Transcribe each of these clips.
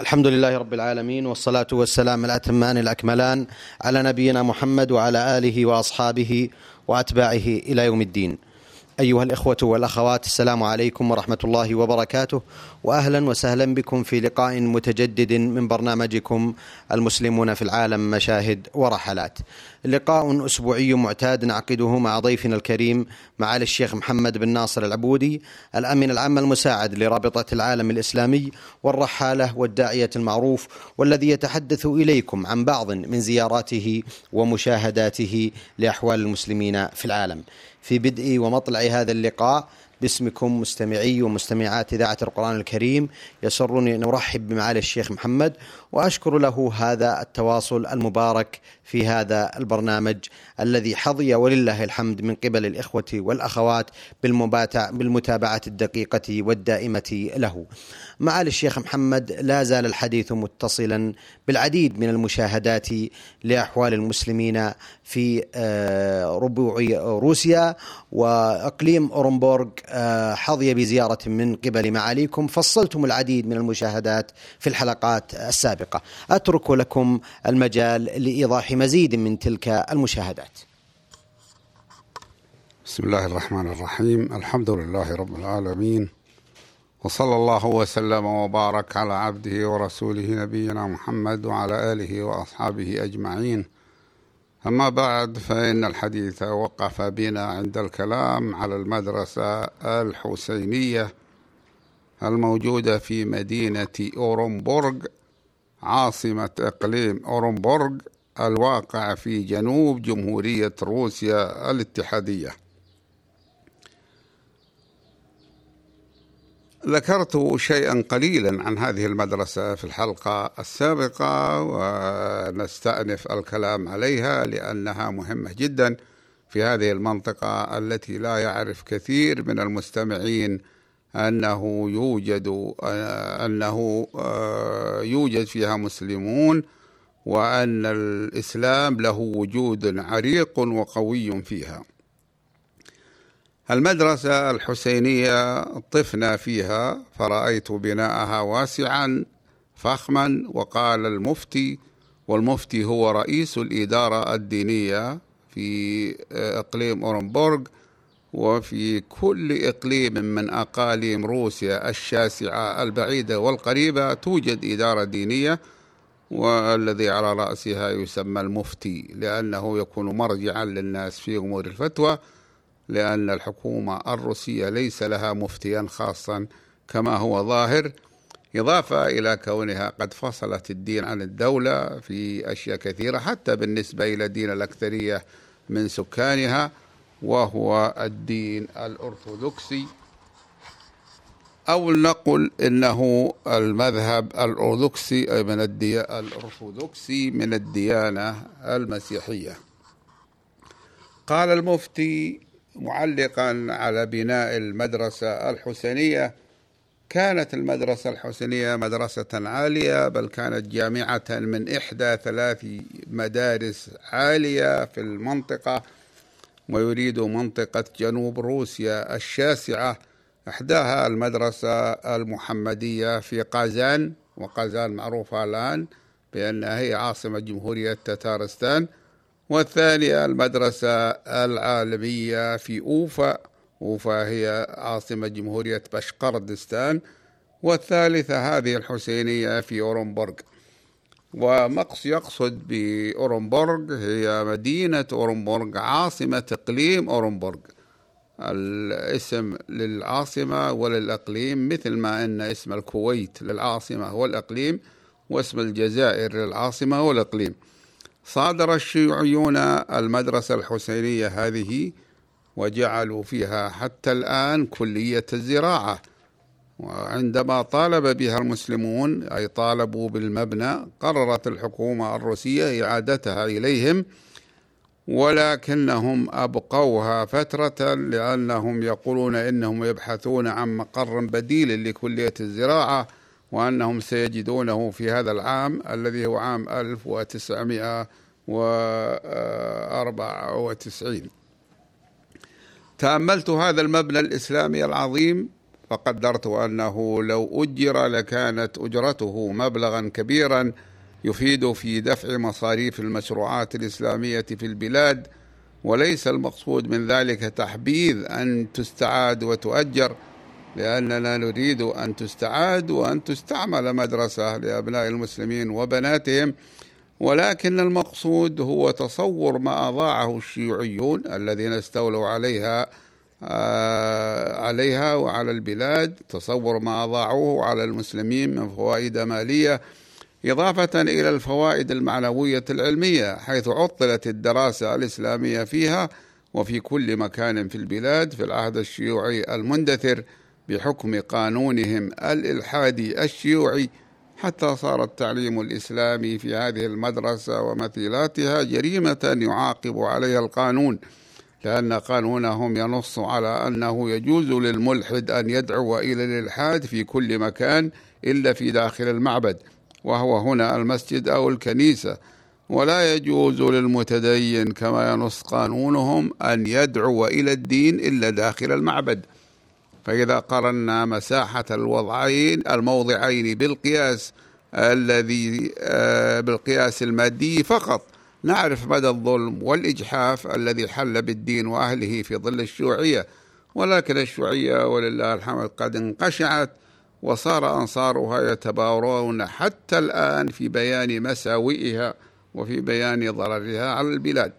الحمد لله رب العالمين والصلاة والسلام الأتمان الأكملان على نبينا محمد وعلى آله وأصحابه وأتباعه إلى يوم الدين. أيها الإخوة والأخوات السلام عليكم ورحمة الله وبركاته وأهلا وسهلا بكم في لقاء متجدد من برنامجكم المسلمون في العالم مشاهد ورحلات. لقاء أسبوعي معتاد نعقده مع ضيفنا الكريم معالي الشيخ محمد بن ناصر العبودي الأمين العام المساعد لرابطة العالم الإسلامي والرحالة والداعية المعروف والذي يتحدث إليكم عن بعض من زياراته ومشاهداته لأحوال المسلمين في العالم. في بدء ومطلع هذا اللقاء. باسمكم مستمعي ومستمعات إذاعة القرآن الكريم يسرني أن أرحب بمعالي الشيخ محمد وأشكر له هذا التواصل المبارك في هذا البرنامج الذي حظي ولله الحمد من قبل الإخوة والأخوات بالمتابعة الدقيقة والدائمة له. معالي الشيخ محمد لا زال الحديث متصلا بالعديد من المشاهدات لأحوال المسلمين في آه، ربوع روسيا وأقليم أورنبورغ آه، حظي بزيارة من قبل معاليكم. فصلتم العديد من المشاهدات في الحلقات السابقة. أترك لكم المجال لإيضاح مزيد من تلك المشاهدات. بسم الله الرحمن الرحيم. الحمد لله رب العالمين وصلى الله وسلم وبارك على عبده ورسوله نبينا محمد وعلى آله وأصحابه أجمعين. أما بعد فإن الحديث وقف بنا عند الكلام على المدرسة الحسينية الموجودة في مدينة أورنبورغ عاصمة إقليم أورنبورغ الواقع في جنوب جمهورية روسيا الاتحادية. ذكرت شيئا قليلا عن هذه المدرسة في الحلقة السابقة ونستأنف الكلام عليها لأنها مهمة جدا في هذه المنطقة التي لا يعرف كثير من المستمعين أنه يوجد أنه يوجد فيها مسلمون وأن الإسلام له وجود عريق وقوي فيها. المدرسة الحسينية طفنا فيها فرأيت بناءها واسعا فخما وقال المفتي والمفتي هو رئيس الإدارة الدينية في إقليم أورنبورغ. وفي كل إقليم من أقاليم روسيا الشاسعة البعيدة والقريبة توجد إدارة دينية والذي على رأسها يسمى المفتي لأنه يكون مرجعا للناس في أمور الفتوى لأن الحكومة الروسية ليس لها مفتيا خاصا كما هو ظاهر. إضافة إلى كونها قد فصلت الدين عن الدولة في أشياء كثيرة حتى بالنسبة إلى دين الأكثرية من سكانها. وهو الدين الأرثوذكسي أو نقول إنه المذهب الأرثوذكسي من الأرثوذكسي من الديانة المسيحية. قال المفتي معلقا على بناء المدرسة الحسينية كانت المدرسة الحسينية مدرسة عالية بل كانت جامعة من إحدى ثلاث مدارس عالية في المنطقة. ويريد منطقة جنوب روسيا الشاسعة إحداها المدرسة المحمدية في قازان وقازان معروفة الآن بأنها هي عاصمة جمهورية تتارستان. والثانية المدرسة العالمية في أوفا أوفا هي عاصمة جمهورية بشقردستان. والثالثة هذه الحسينية في أورنبورغ ومقص يقصد بأورنبورغ هي مدينة أورنبورغ عاصمة إقليم أورنبورغ. الاسم للعاصمة وللأقليم مثل ما أن اسم الكويت للعاصمة والأقليم واسم الجزائر للعاصمة والأقليم. صادر الشيوعيون المدرسة الحسينية هذه وجعلوا فيها حتى الآن كلية الزراعة. وعندما طالب بها المسلمون أي طالبوا بالمبنى قررت الحكومة الروسية إعادتها إليهم ولكنهم أبقوها فترة لأنهم يقولون إنهم يبحثون عن مقر بديل لكلية الزراعة وأنهم سيجدونه في هذا العام الذي هو عام 1994 تأملت هذا المبنى الإسلامي العظيم فقدرت أنه لو أجر لكانت أجرته مبلغا كبيرا يفيد في دفع مصاريف المشروعات الإسلامية في البلاد وليس المقصود من ذلك تحبيذ أن تستعاد وتؤجر لأننا نريد أن تستعاد وأن تستعمل مدرسة لأبناء المسلمين وبناتهم ولكن المقصود هو تصور ما أضاعه الشيوعيون الذين استولوا عليها عليها وعلى البلاد. تصور ما أضاعوه على المسلمين من فوائد مالية إضافة إلى الفوائد المعنوية العلمية حيث عطلت الدراسة الإسلامية فيها وفي كل مكان في البلاد في العهد الشيوعي المندثر بحكم قانونهم الإلحادي الشيوعي. حتى صار التعليم الإسلامي في هذه المدرسة ومثيلاتها جريمة يعاقب عليها القانون. لأن قانونهم ينص على أنه يجوز للملحد أن يدعو إلى الإلحاد في كل مكان إلا في داخل المعبد وهو هنا المسجد أو الكنيسة. ولا يجوز للمتدين كما ينص قانونهم أن يدعو إلى الدين إلا داخل المعبد. فإذا قرنا مساحة الوضعين الموضعين بالقياس الذي آه، بالقياس المادي فقط. نعرف مدى الظلم والإجحاف الذي حل بالدين وأهله في ظل الشيوعية. ولكن الشيوعية ولله الحمد قد انقشعت وصار أنصارها يتباورون حتى الآن في بيان مساوئها وفي بيان ضررها على البلاد.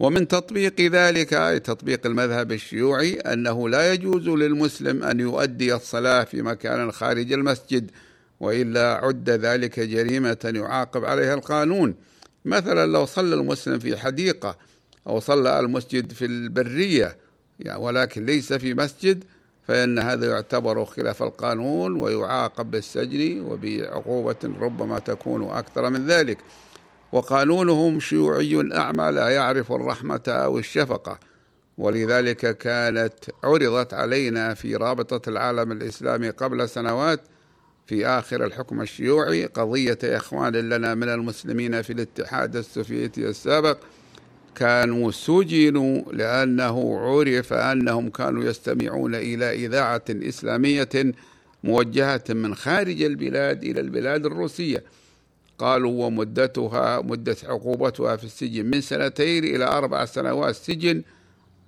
ومن تطبيق ذلك أي تطبيق المذهب الشيوعي أنه لا يجوز للمسلم أن يؤدي الصلاة في مكان خارج المسجد وإلا عد ذلك جريمة يعاقب عليها القانون. مثلا لو صلى المسلم في حديقة أو صلى المسجد في البرية يعني ولكن ليس في مسجد فإن هذا يعتبر خلاف القانون ويعاقب بالسجن وبعقوبة ربما تكون أكثر من ذلك. وقانونهم شيوعي أعمى لا يعرف الرحمة أو الشفقة. ولذلك كانت عرضت علينا في رابطة العالم الإسلامي قبل سنوات في آخر الحكم الشيوعي. قضية إخوان لنا من المسلمين في الاتحاد السوفيتي السابق كانوا سجنوا لأنه عرف أنهم كانوا يستمعون إلى إذاعة إسلامية موجهة من خارج البلاد إلى البلاد الروسية. قالوا ومدتها مدة عقوبتها في السجن من سنتين إلى أربع سنوات سجن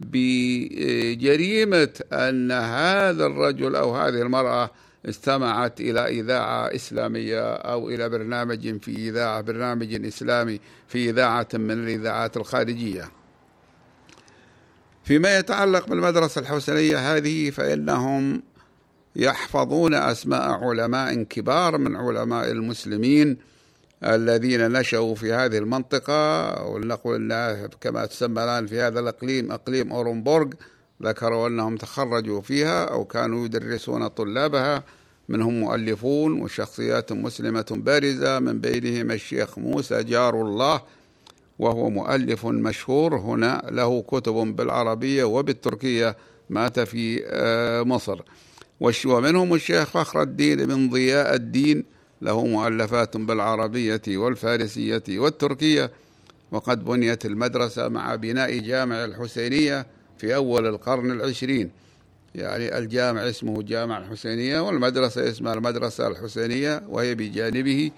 بجريمة أن هذا الرجل أو هذه المرأة استمعت إلى إذاعة إسلامية أو إلى برنامج في إذاعة برنامج إسلامي في إذاعة من الإذاعات الخارجية. فيما يتعلق بالمدرسة الحسينية هذه فإنهم يحفظون أسماء علماء كبار من علماء المسلمين الذين نشأوا في هذه المنطقة ولنقل كما تسمى الآن في هذا الإقليم إقليم أورنبورغ. ذكروا أنهم تخرجوا فيها أو كانوا يدرسون طلابها. منهم مؤلفون وشخصيات مسلمة بارزة. من بينهم الشيخ موسى جار الله وهو مؤلف مشهور. هنا له كتب بالعربية وبالتركية مات في آه، مصر. ومنهم الشيخ فخر الدين بن ضياء الدين. له مؤلفات بالعربية والفارسية والتركية. وقد بنيت المدرسة مع بناء جامع الحسينية. في أول القرن العشرين. يعني الجامع اسمه جامع الحسينية والمدرسة اسمها المدرسة الحسينية وهي بجانبه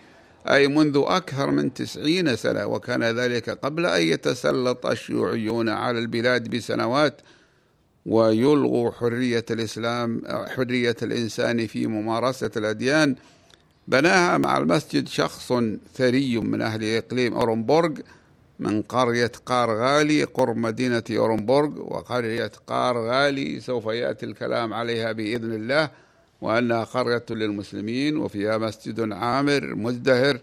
أي منذ أكثر من تسعين سنة وكان ذلك قبل أن يتسلط الشيوعيون على البلاد بسنوات ويلغوا حرية الإسلام حرية الإنسان في ممارسة الأديان. بناها مع المسجد شخص ثري من أهل إقليم أورنبورغ من قرية قارغالي قرب مدينة أورنبورغ وقرية قارغالي سوف يأتي الكلام عليها بإذن الله وأنها قرية للمسلمين وفيها مسجد عامر مزدهر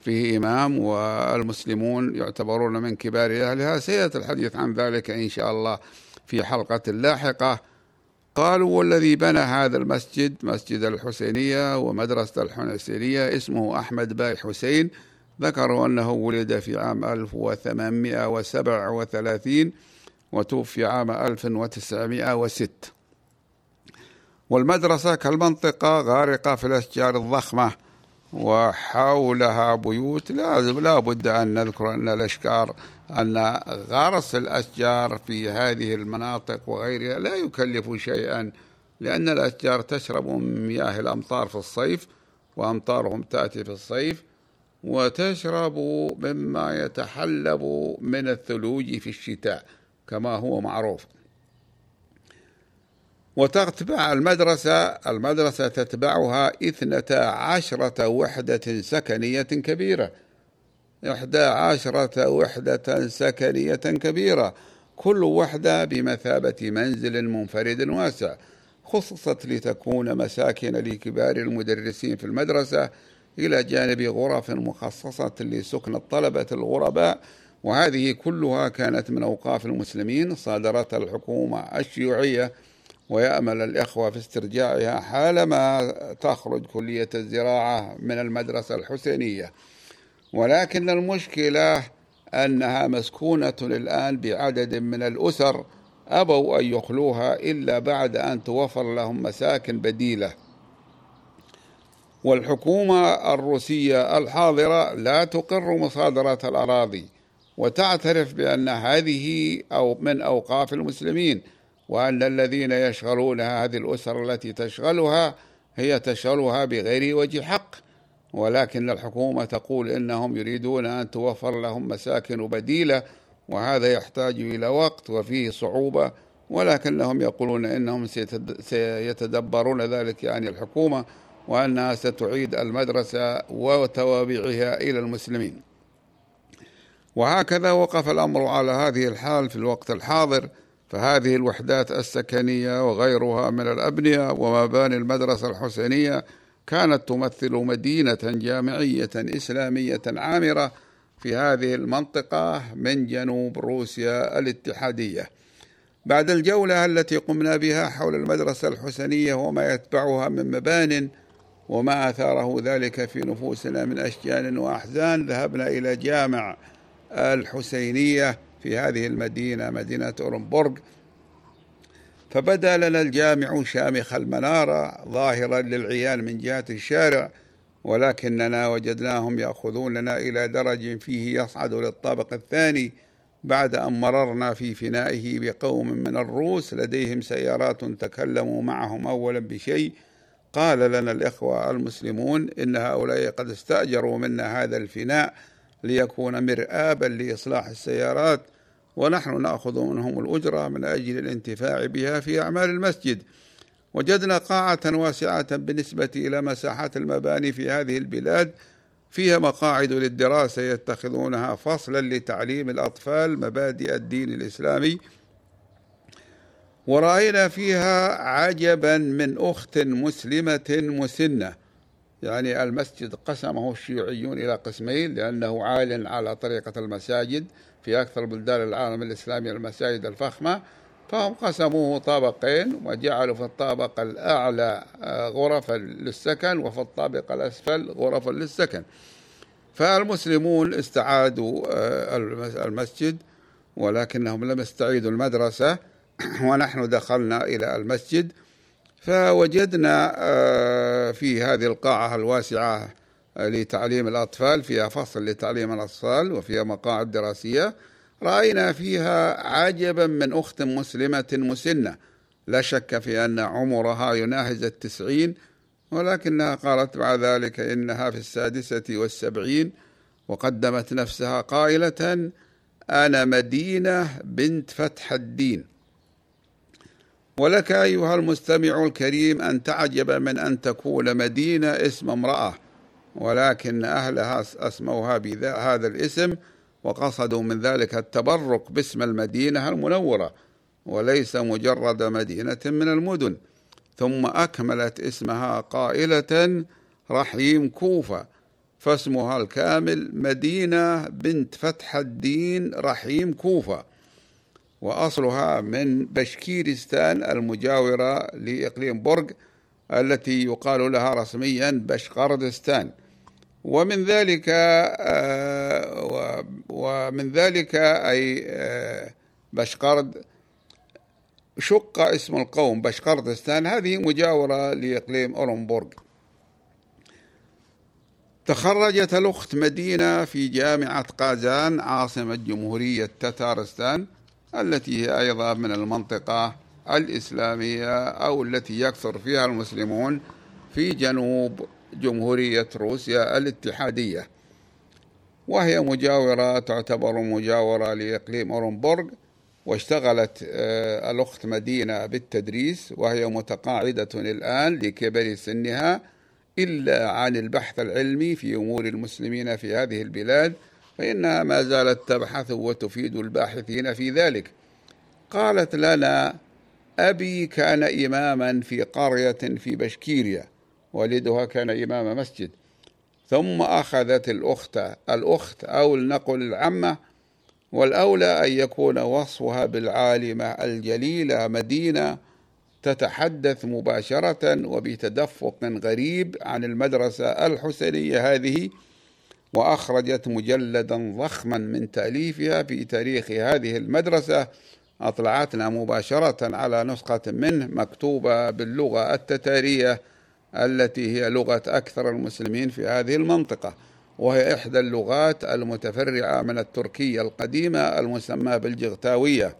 فيه إمام والمسلمون يعتبرون من كبار أهلها. سيأتي الحديث عن ذلك إن شاء الله في حلقة لاحقة. قالوا والذي بنى هذا المسجد مسجد الحسينية ومدرسة الحسينية اسمه أحمد باي حسين. ذكروا أنه ولد في عام 1837 وتوفي عام 1906 والمدرسة كالمنطقة غارقة في الأشجار الضخمة وحولها بيوت. لازم لا بد أن نذكر أن الأشجار أن غرس الأشجار في هذه المناطق وغيرها لا يكلف شيئا لأن الأشجار تشرب من مياه الأمطار في الصيف وأمطارهم تأتي في الصيف وتشرب مما يتحلب من الثلوج في الشتاء كما هو معروف. وتتبع المدرسة المدرسة تتبعها إثنتا عشرة وحدة سكنية كبيرة. إحدى عشرة وحدة سكنية كبيرة كل وحدة بمثابة منزل منفرد واسع خصصت لتكون مساكن لكبار المدرسين في المدرسة إلى جانب غرف مخصصة لسكن الطلبة الغرباء وهذه كلها كانت من أوقاف المسلمين صادرتها الحكومة الشيوعية ويأمل الإخوة في استرجاعها حالما تخرج كلية الزراعة من المدرسة الحسينية. ولكن المشكلة أنها مسكونة الآن بعدد من الأسر أبوا أن يخلوها إلا بعد أن توفر لهم مساكن بديلة. والحكومة الروسية الحاضرة لا تقر مصادرة الأراضي وتعترف بأن هذه أو من أوقاف المسلمين وأن الذين يشغلون هذه الأسر التي تشغلها هي تشغلها بغير وجه حق. ولكن الحكومة تقول إنهم يريدون أن توفر لهم مساكن بديلة وهذا يحتاج إلى وقت وفيه صعوبة. ولكنهم يقولون إنهم سيتدبرون ذلك يعني الحكومة. وأنها ستعيد المدرسة وتوابعها إلى المسلمين. وهكذا وقف الأمر على هذه الحال في الوقت الحاضر فهذه الوحدات السكنية وغيرها من الأبنية ومباني المدرسة الحسينية كانت تمثل مدينة جامعية إسلامية عامرة في هذه المنطقة من جنوب روسيا الاتحادية. بعد الجولة التي قمنا بها حول المدرسة الحسينية وما يتبعها من مبان وما أثاره ذلك في نفوسنا من أشجان وأحزان. ذهبنا إلى جامع الحسينية في هذه المدينة مدينة أورنبورغ. فبدا لنا الجامع شامخ المنارة ظاهرا للعيان من جهة الشارع ولكننا وجدناهم يأخذوننا إلى درج فيه يصعد للطابق الثاني. بعد أن مررنا في فنائه بقوم من الروس لديهم سيارات تكلموا معهم أولا بشيء قال لنا الإخوة المسلمون إن هؤلاء قد استأجروا منا هذا الفناء ليكون مرآبا لإصلاح السيارات ونحن نأخذ منهم الأجرة من أجل الانتفاع بها في أعمال المسجد. وجدنا قاعة واسعة بالنسبة إلى مساحات المباني في هذه البلاد فيها مقاعد للدراسة يتخذونها فصلا لتعليم الأطفال مبادئ الدين الإسلامي ورأينا فيها عجبا من أخت مسلمة مسنة. يعني المسجد قسمه الشيوعيون إلى قسمين لأنه عال على طريقة المساجد في أكثر بلدان العالم الإسلامي المساجد الفخمة. فهم قسموه طابقين وجعلوا في الطابق الأعلى آه، غرفا للسكن وفي الطابق الأسفل غرفا للسكن. فالمسلمون استعادوا آه، المسجد ولكنهم لم يستعيدوا المدرسة. ونحن دخلنا إلى المسجد فوجدنا آه، في هذه القاعة الواسعة لتعليم الأطفال فيها فصل لتعليم الأطفال وفيها مقاعد دراسية. رأينا فيها عجبا من أخت مسلمة مسنة. لا شك في أن عمرها يناهز التسعين ولكنها قالت بعد ذلك إنها في السادسة والسبعين وقدمت نفسها قائلة أنا مدينة بنت فتح الدين. ولك أيها المستمع الكريم أن تعجب من أن تكون مدينة اسم امرأة ولكن أهلها أسموها بهذا الاسم وقصدوا من ذلك التبرك باسم المدينة المنورة وليس مجرد مدينة من المدن. ثم أكملت اسمها قائلة رحيم كوفة فاسمها الكامل مدينة بنت فتح الدين رحيم كوفة. وأصلها من بشكيرستان المجاورة لإقليم برج التي يقال لها رسميا بشقردستان. ومن ذلك آه، ومن ذلك أي آه، بشقرد شق اسم القوم بشقردستان. هذه مجاورة لإقليم أورنبورغ. تخرجت الأخت مدينة في جامعة قازان عاصمة جمهورية تتارستان. التي هي أيضا من المنطقة الإسلامية أو التي يكثر فيها المسلمون في جنوب جمهورية روسيا الاتحادية. وهي مجاورة تعتبر مجاورة لإقليم أورنبورغ واشتغلت آه، الأخت مدينة بالتدريس وهي متقاعدة الآن لكبر سنها إلا عن البحث العلمي في أمور المسلمين في هذه البلاد فإنها ما زالت تبحث وتفيد الباحثين في ذلك. قالت لنا أبي كان إماما في قرية في بشكيريا والدها كان إمام مسجد ثم أخذت الأخت الأخت أو لنقل العمة والأولى أن يكون وصفها بالعالمة الجليلة مدينة تتحدث مباشرة وبتدفق غريب عن المدرسة الحسينية هذه. وأخرجت مجلدا ضخما من تأليفها في تاريخ هذه المدرسة أطلعتنا مباشرة على نسخة منه مكتوبة باللغة التتارية التي هي لغة أكثر المسلمين في هذه المنطقة وهي إحدى اللغات المتفرعة من التركية القديمة المسمى بالجغتاوية.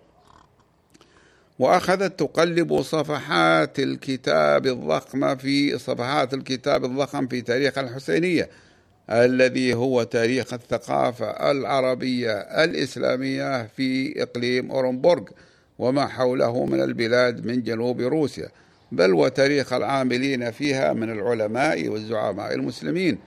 وأخذت تقلب صفحات الكتاب الضخم في صفحات الكتاب الضخم في تاريخ الحسينية. الذي هو تاريخ الثقافة العربية الإسلامية في إقليم أورنبورغ وما حوله من البلاد من جنوب روسيا بل وتاريخ العاملين فيها من العلماء والزعماء المسلمين.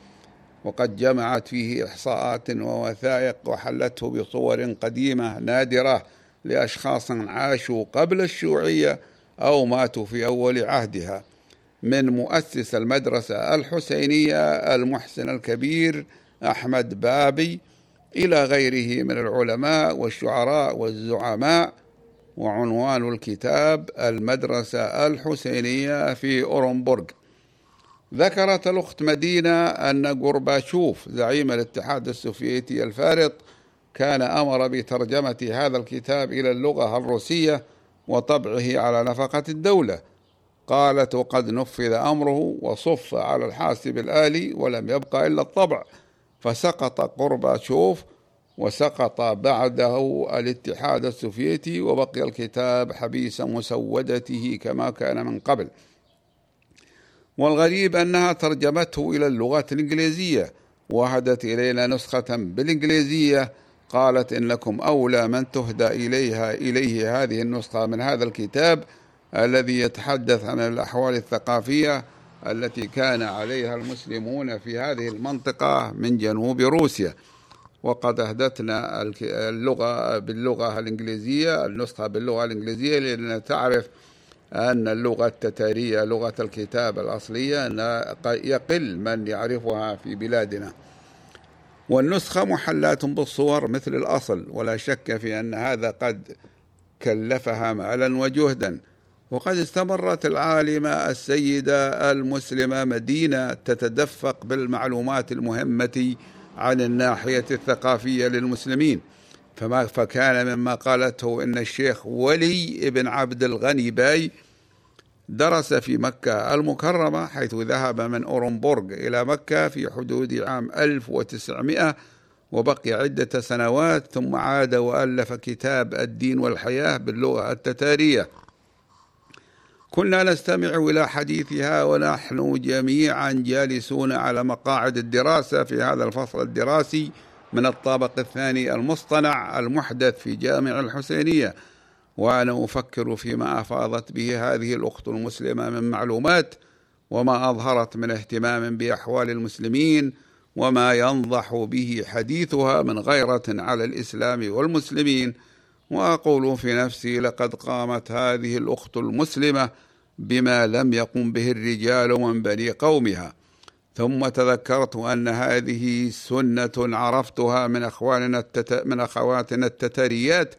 وقد جمعت فيه إحصاءات ووثائق وحلته بصور قديمة نادرة لأشخاص عاشوا قبل الشيوعية أو ماتوا في أول عهدها. من مؤسس المدرسة الحسينية المحسن الكبير أحمد بابي إلى غيره من العلماء والشعراء والزعماء وعنوان الكتاب المدرسة الحسينية في أورنبورغ. ذكرت الأخت مدينة أن غورباتشوف زعيم الاتحاد السوفيتي الفارط كان أمر بترجمة هذا الكتاب إلى اللغة الروسية وطبعه على نفقة الدولة. قالت وقد نفذ أمره وصف على الحاسب الآلي ولم يبقى إلا الطبع فسقط قرباتشوف وسقط بعده الاتحاد السوفيتي وبقي الكتاب حبيس مسودته كما كان من قبل. والغريب أنها ترجمته إلى اللغة الإنجليزية وهدت إلينا نسخة بالإنجليزية قالت إنكم أولى من تهدى إليها إليه هذه النسخة من هذا الكتاب الذي يتحدث عن الأحوال الثقافية التي كان عليها المسلمون في هذه المنطقة من جنوب روسيا. وقد أهدتنا اللغة باللغة الإنجليزية النسخة باللغة الإنجليزية لأن تعرف أن اللغة التتارية لغة الكتاب الأصلية يقل من يعرفها في بلادنا. والنسخة محلات بالصور مثل الأصل ولا شك في أن هذا قد كلفها مالا وجهدا. وقد استمرت العالمة السيدة المسلمة مدينة تتدفق بالمعلومات المهمة عن الناحية الثقافية للمسلمين. فما فكان مما قالته إن الشيخ ولي بن عبد الغني باي درس في مكة المكرمة حيث ذهب من أورنبورغ إلى مكة في حدود عام 1900 وبقي عدة سنوات ثم عاد وألف كتاب الدين والحياة باللغة التتارية. كنا نستمع إلى حديثها ونحن جميعا جالسون على مقاعد الدراسة في هذا الفصل الدراسي من الطابق الثاني المصطنع المحدث في جامع الحسينية. وأنا أفكر فيما أفاضت به هذه الأخت المسلمة من معلومات وما أظهرت من اهتمام بأحوال المسلمين وما ينضح به حديثها من غيرة على الإسلام والمسلمين. وأقول في نفسي لقد قامت هذه الأخت المسلمة بما لم يقم به الرجال من بني قومها. ثم تذكرت أن هذه سنة عرفتها من أخواننا التت... من أخواتنا التتريات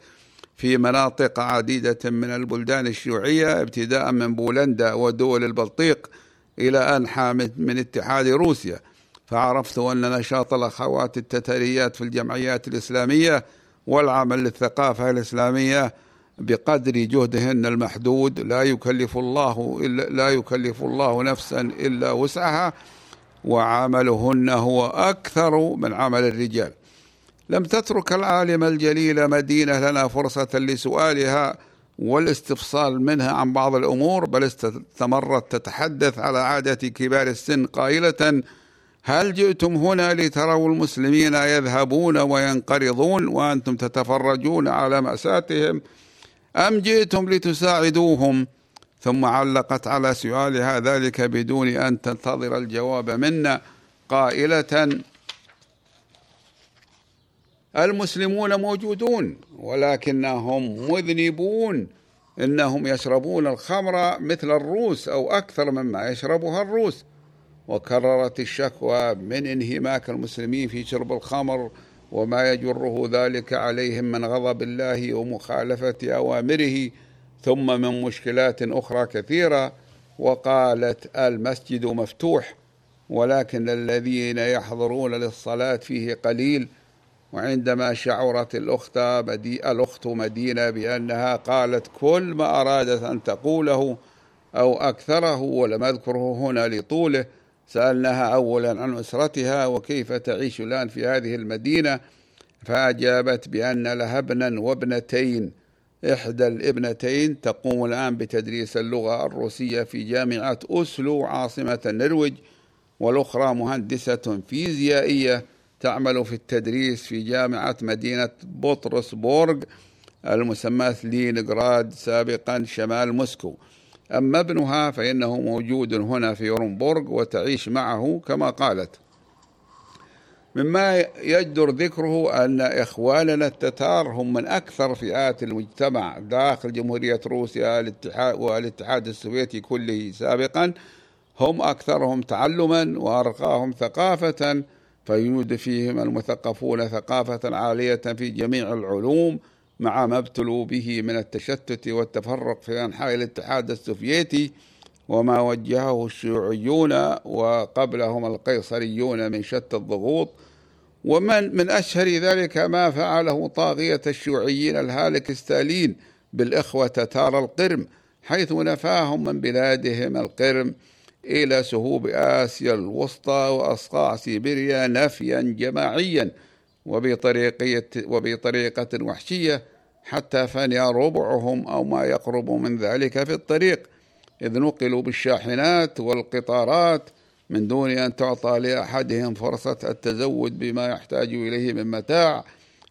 في مناطق عديدة من البلدان الشيوعية ابتداء من بولندا ودول البلطيق إلى أنحى من اتحاد روسيا. فعرفت أن نشاط الأخوات التتريات في الجمعيات الإسلامية والعمل للثقافة الإسلامية بقدر جهدهن المحدود. لا يكلف الله إلا لا يكلف الله نفسا إلا وسعها وعملهن هو أكثر من عمل الرجال. لم تترك العالمة الجليلة مدينة لنا فرصة لسؤالها والاستفصال منها عن بعض الأمور بل استمرت تتحدث على عادة كبار السن قائلة هل جئتم هنا لتروا المسلمين يذهبون وينقرضون وأنتم تتفرجون على مأساتهم؟ أم جئتم لتساعدوهم؟ ثم علقت على سؤالها ذلك بدون أن تنتظر الجواب منا. قائلة المسلمون موجودون ولكنهم مذنبون. إنهم يشربون الخمر مثل الروس أو أكثر مما يشربها الروس. وكررت الشكوى من انهماك المسلمين في شرب الخمر وما يجره ذلك عليهم من غضب الله ومخالفة أوامره ثم من مشكلات أخرى كثيرة وقالت المسجد مفتوح ولكن الذين يحضرون للصلاة فيه قليل وعندما شعرت الأخت بدي الأخت مدينة بأنها قالت كل ما أرادت أن تقوله أو أكثره ولم أذكره هنا لطوله سألناها أولا عن أسرتها وكيف تعيش الآن في هذه المدينة فأجابت بأن لها ابنا وابنتين. إحدى الابنتين تقوم الآن بتدريس اللغة الروسية في جامعة أوسلو عاصمة النرويج والأخرى مهندسة فيزيائية تعمل في التدريس في جامعة مدينة بطرسبورغ المسماة لينغراد سابقا شمال موسكو. أما ابنها فإنه موجود هنا في أورنبورغ وتعيش معه كما قالت. مما يجدر ذكره أن إخواننا التتار هم من أكثر فئات المجتمع داخل جمهورية روسيا الاتحاد والاتحاد السوفيتي كله سابقا. هم أكثرهم تعلما وأرقاهم ثقافة فيوجد فيهم المثقفون ثقافة عالية في جميع العلوم. مع ما ابتلوا به من التشتت والتفرق في أنحاء الاتحاد السوفيتي وما وجهه الشيوعيون وقبلهم القيصريون من شتى الضغوط. ومن من أشهر ذلك ما فعله طاغية الشيوعيين الهالك ستالين بالإخوة تتار القرم حيث نفاهم من بلادهم القرم إلى سهوب آسيا الوسطى وأصقاع سيبيريا نفيا جماعيا. وبطريقة, وبطريقة وحشية حتى فني ربعهم أو ما يقرب من ذلك في الطريق. إذ نقلوا بالشاحنات والقطارات من دون أن تعطى لأحدهم فرصة التزود بما يحتاج إليه من متاع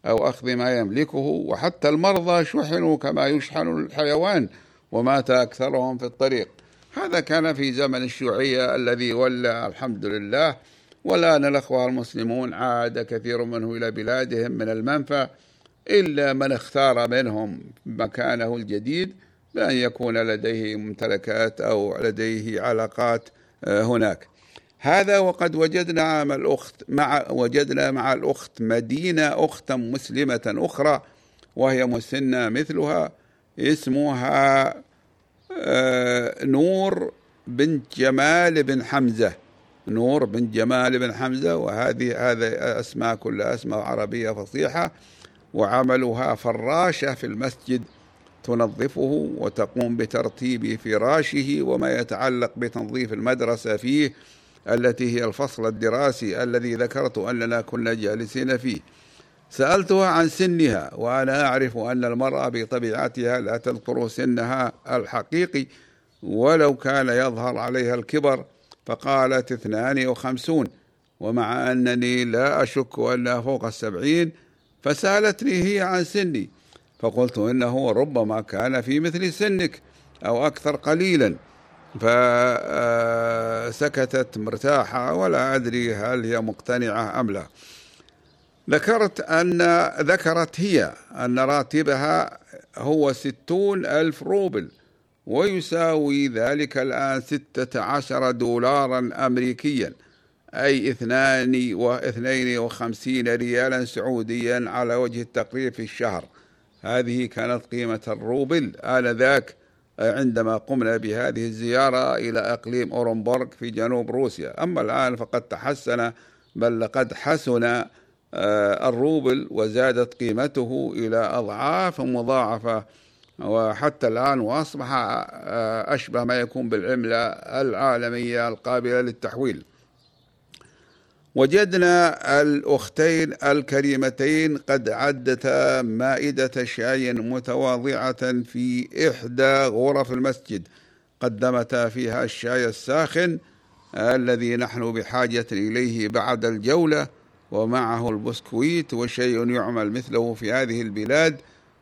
أو أخذ ما يملكه. وحتى المرضى شحنوا كما يشحن الحيوان ومات أكثرهم في الطريق. هذا كان في زمن الشيوعية الذي ولى الحمد لله. والآن الأخوة المسلمون عاد كثير منه إلى بلادهم من المنفى إلا من اختار منهم مكانه الجديد بأن يكون لديه ممتلكات أو لديه علاقات آه، هناك. هذا وقد وجدنا مع الأخت مع وجدنا مع الأخت مدينة أختا مسلمة أخرى وهي مسنة مثلها اسمها آه، نور بنت جمال بن حمزة. نور بن جمال بن حمزة وهذه هذا أسماء كلها أسماء عربية فصيحة وعملها فراشة في المسجد تنظفه وتقوم بترتيب فراشه وما يتعلق بتنظيف المدرسة فيه التي هي الفصل الدراسي الذي ذكرت أننا كنا جالسين فيه. سألتها عن سنها وأنا أعرف أن المرأة بطبيعتها لا تذكر سنها الحقيقي ولو كان يظهر عليها الكبر فقالت اثنان وخمسون ومع أنني لا أشك أنها فوق السبعين فسألتني هي عن سني فقلت إنه ربما كان في مثل سنك أو أكثر قليلا فسكتت مرتاحة ولا أدري هل هي مقتنعة أم لا. ذكرت أن ذكرت هي أن راتبها هو ستون ألف روبل. ويساوي ذلك الآن ستة عشر دولارا أمريكيا أي اثنان واثنين وخمسين ريالا سعوديا على وجه التقريب في الشهر. هذه كانت قيمة الروبل. آنذاك عندما قمنا بهذه الزيارة إلى أقليم أورنبورغ في جنوب روسيا. أما الآن فقد تحسن بل لقد حسن آه، الروبل وزادت قيمته إلى أضعاف مضاعفة وحتى الآن وأصبح آه، أشبه ما يكون بالعملة العالمية القابلة للتحويل. وجدنا الأختين الكريمتين قد عدتا مائدة شاي متواضعة في إحدى غرف المسجد. قدمتا فيها الشاي الساخن الذي نحن بحاجة إليه بعد الجولة ومعه البسكويت وشيء يعمل مثله في هذه البلاد.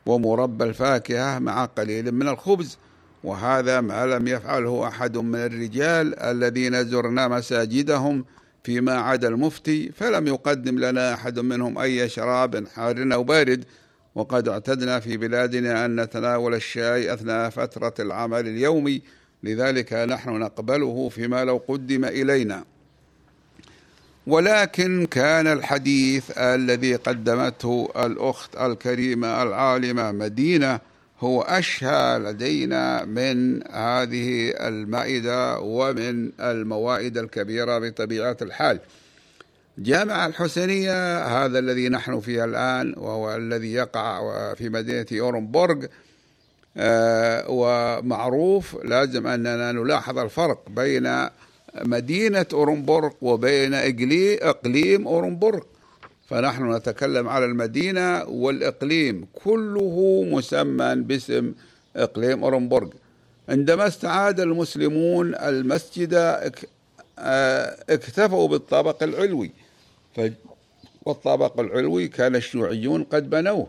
ومربى الفاكهة مع قليل من الخبز وهذا ما لم يفعله أحد من الرجال الذين زرنا مساجدهم فيما عدا المفتي فلم يقدم لنا أحد منهم أي شراب حار أو بارد. وقد اعتدنا في بلادنا أن نتناول الشاي أثناء فترة العمل اليومي لذلك نحن نقبله فيما لو قدم إلينا. ولكن كان الحديث الذي قدمته الأخت الكريمة العالمة مدينة هو أشهى لدينا من هذه المائدة ومن الموائد الكبيرة بطبيعة الحال. جامع الحسينية هذا الذي نحن فيه الآن وهو الذي يقع في مدينة أورنبورغ آه، ومعروف لازم أننا نلاحظ الفرق بين مدينة أورنبورغ وبين إقليم أورنبورغ. فنحن نتكلم على المدينة والإقليم كله مسمى باسم إقليم أورنبورغ. عندما استعاد المسلمون المسجد آه، اكتفوا بالطابق العلوي. والطابق العلوي كان الشيوعيون قد بنوه.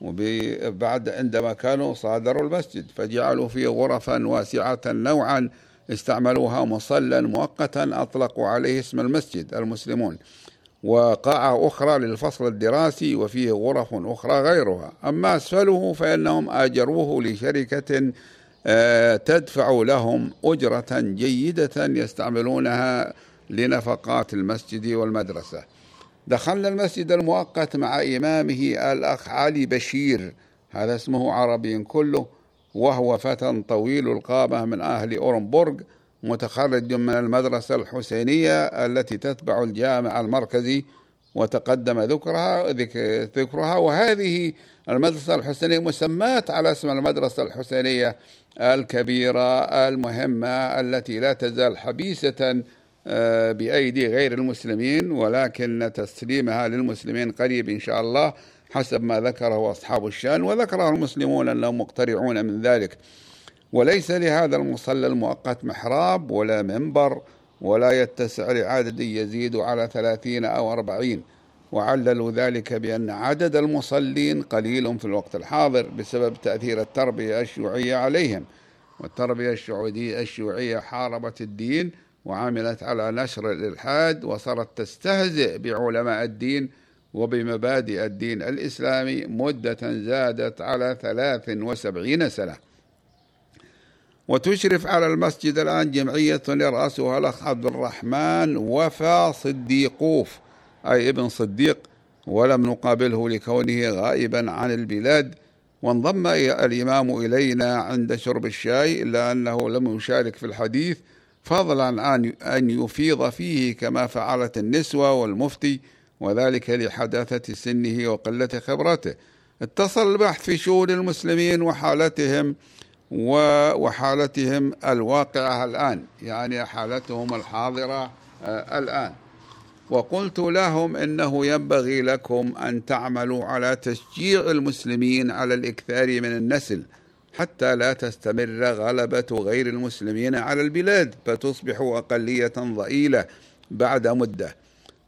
وبعد عندما كانوا صادروا المسجد فجعلوا فيه غرفا واسعة نوعا استعملوها مصلا مؤقتا أطلقوا عليه اسم المسجد المسلمون وقاعة أخرى للفصل الدراسي وفيه غرف أخرى غيرها. أما أسفله فإنهم آجروه لشركة آه، تدفع لهم أجرة جيدة يستعملونها لنفقات المسجد والمدرسة. دخلنا المسجد المؤقت مع إمامه الأخ علي بشير هذا اسمه عربي كله وهو فتى طويل القامة من أهل أورنبورغ متخرج من المدرسة الحسينية التي تتبع الجامع المركزي وتقدم ذكرها ذكرها. وهذه المدرسة الحسينية مسماة على اسم المدرسة الحسينية الكبيرة المهمة التي لا تزال حبيسة آه، بأيدي غير المسلمين ولكن تسليمها للمسلمين قريب إن شاء الله. حسب ما ذكره أصحاب الشأن وذكره المسلمون أنهم مقترعون من ذلك. وليس لهذا المصلى المؤقت محراب ولا منبر ولا يتسع لعدد يزيد على ثلاثين أو أربعين. وعللوا ذلك بأن عدد المصلين قليل في الوقت الحاضر بسبب تأثير التربية الشيوعية عليهم. والتربية الشيوعية حاربت الدين وعملت على نشر الإلحاد وصارت تستهزئ بعلماء الدين وبمبادئ الدين الإسلامي مدة زادت على ثلاث وسبعين سنة. وتشرف على المسجد الآن جمعية يرأسها الأخ عبد الرحمن وفا صديقوف أي ابن صديق ولم نقابله لكونه غائبا عن البلاد. وانضم الإمام إلينا عند شرب الشاي إلا أنه لم يشارك في الحديث فضلا عن أن يفيض فيه كما فعلت النسوة والمفتي. وذلك لحداثة سنه وقلة خبرته اتصل البحث في شؤون المسلمين وحالتهم وحالتهم الواقعة الآن يعني حالتهم الحاضرة آه، الآن. وقلت لهم إنه ينبغي لكم أن تعملوا على تشجيع المسلمين على الإكثار من النسل حتى لا تستمر غلبة غير المسلمين على البلاد فتصبح أقلية ضئيلة بعد مدة.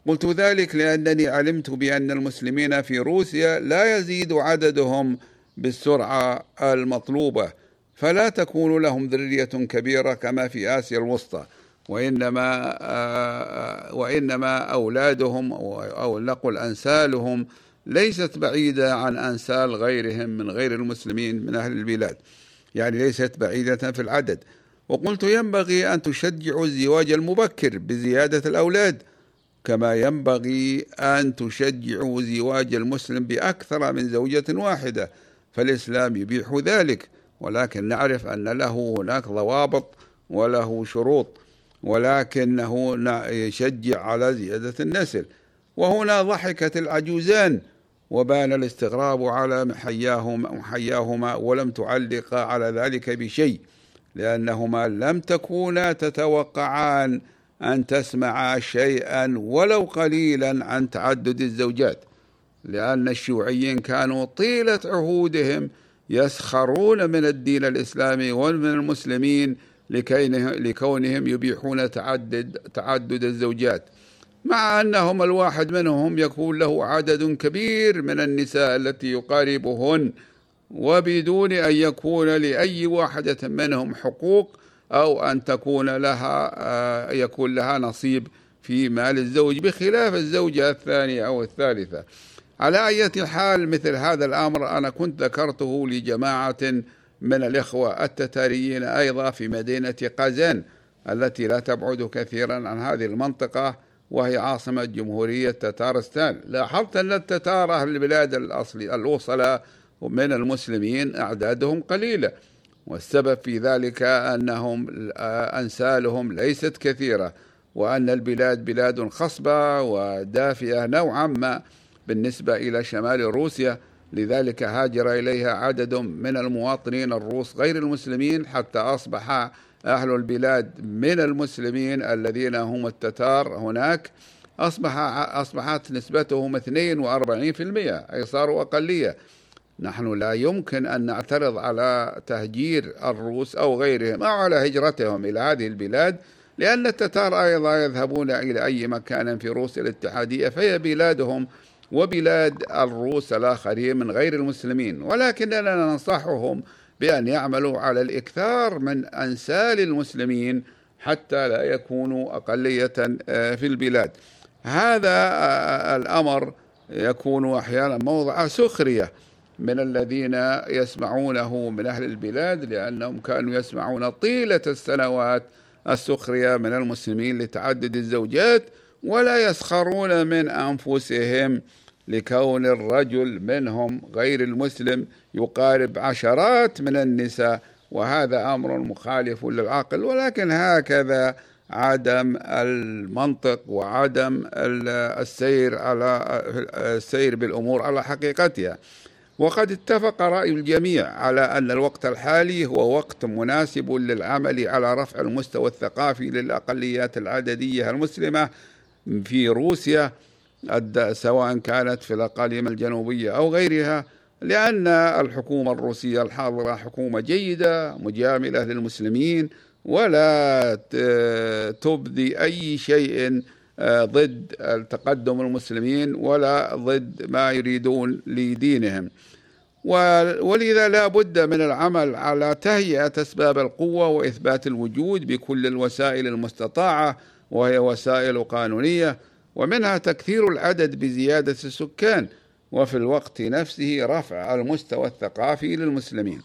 قلت ذلك لأنني علمت بأن المسلمين في روسيا لا يزيد عددهم بالسرعة المطلوبة فلا تكون لهم ذرية كبيرة كما في آسيا الوسطى وإنما آه، وإنما أولادهم أو نقل أنسالهم ليست بعيدة عن أنسال غيرهم من غير المسلمين من أهل البلاد يعني ليست بعيدة في العدد. وقلت ينبغي أن تشجعوا الزواج المبكر بزيادة الأولاد كما ينبغي أن تشجعوا زواج المسلم بأكثر من زوجة واحدة فالإسلام يبيح ذلك ولكن نعرف أن له هناك ضوابط وله شروط ولكنه يشجع على زيادة النسل. وهنا ضحكت العجوزان وبان الاستغراب على محياهما, محياهما ولم تعلق على ذلك بشيء لأنهما لم تكونا تتوقعان. أن تسمع شيئا ولو قليلا عن تعدد الزوجات لأن الشيوعيين كانوا طيلة عهودهم يسخرون من الدين الإسلامي ومن المسلمين لكونهم يبيحون تعدد تعدد الزوجات مع أنهم الواحد منهم يكون له عدد كبير من النساء التي يقاربهن وبدون أن يكون لأي واحدة منهم حقوق أو أن تكون لها آه، يكون لها نصيب في مال الزوج بخلاف الزوجة الثانية أو الثالثة. على أي حال مثل هذا الأمر أنا كنت ذكرته لجماعة من الإخوة التتاريين أيضا في مدينة قازان التي لا تبعد كثيرا عن هذه المنطقة وهي عاصمة جمهورية تتارستان. لاحظت أن التتار أهل البلاد الأصلي الأوصلة من المسلمين أعدادهم قليلة. والسبب في ذلك أنهم أنسالهم ليست كثيرة وأن البلاد بلاد خصبة ودافئة نوعا ما بالنسبة إلى شمال روسيا لذلك هاجر إليها عدد من المواطنين الروس غير المسلمين حتى أصبح أهل البلاد من المسلمين الذين هم التتار هناك. أصبح أصبحت نسبتهم 42% أي صاروا أقلية. نحن لا يمكن أن نعترض على تهجير الروس أو غيرهم أو على هجرتهم إلى هذه البلاد لأن التتار أيضا يذهبون إلى أي مكان في روسيا الاتحادية فهي بلادهم وبلاد الروس الآخرين من غير المسلمين. ولكننا ننصحهم بأن يعملوا على الإكثار من أنسال المسلمين حتى لا يكونوا أقلية آه، في البلاد. هذا آه، الأمر يكون أحيانا موضع سخرية. من الذين يسمعونه من أهل البلاد لأنهم كانوا يسمعون طيلة السنوات السخرية من المسلمين لتعدد الزوجات ولا يسخرون من أنفسهم لكون الرجل منهم غير المسلم يقارب عشرات من النساء وهذا أمر مخالف للعقل. ولكن هكذا عدم المنطق وعدم السير على السير بالأمور على حقيقتها. وقد اتفق رأي الجميع على أن الوقت الحالي هو وقت مناسب للعمل على رفع المستوى الثقافي للأقليات العددية المسلمة في روسيا سواء كانت في الأقاليم الجنوبية أو غيرها لأن الحكومة الروسية الحاضرة حكومة جيدة مجاملة للمسلمين ولا تبدي أي شيء ضد التقدم المسلمين ولا ضد ما يريدون لدينهم. ولذا لا بد من العمل على تهيئة أسباب القوة وإثبات الوجود بكل الوسائل المستطاعة وهي وسائل قانونية ومنها تكثير العدد بزيادة السكان وفي الوقت نفسه رفع المستوى الثقافي للمسلمين.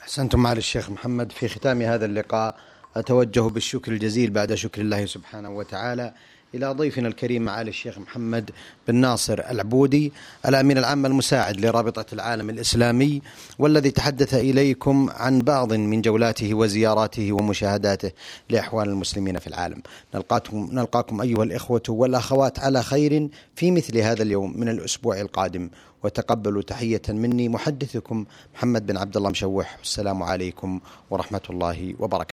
أحسنتم معالي الشيخ محمد في ختام هذا اللقاء. أتوجه بالشكر الجزيل بعد شكر الله سبحانه وتعالى إلى ضيفنا الكريم معالي الشيخ محمد بن ناصر العبودي الأمين العام المساعد لرابطة العالم الإسلامي والذي تحدث إليكم عن بعض من جولاته وزياراته ومشاهداته لأحوال المسلمين في العالم. نلقاكم, نلقاكم أيها الإخوة والأخوات على خير في مثل هذا اليوم من الأسبوع القادم. وتقبلوا تحية مني محدثكم محمد بن عبد الله مشوح. السلام عليكم ورحمة الله وبركاته.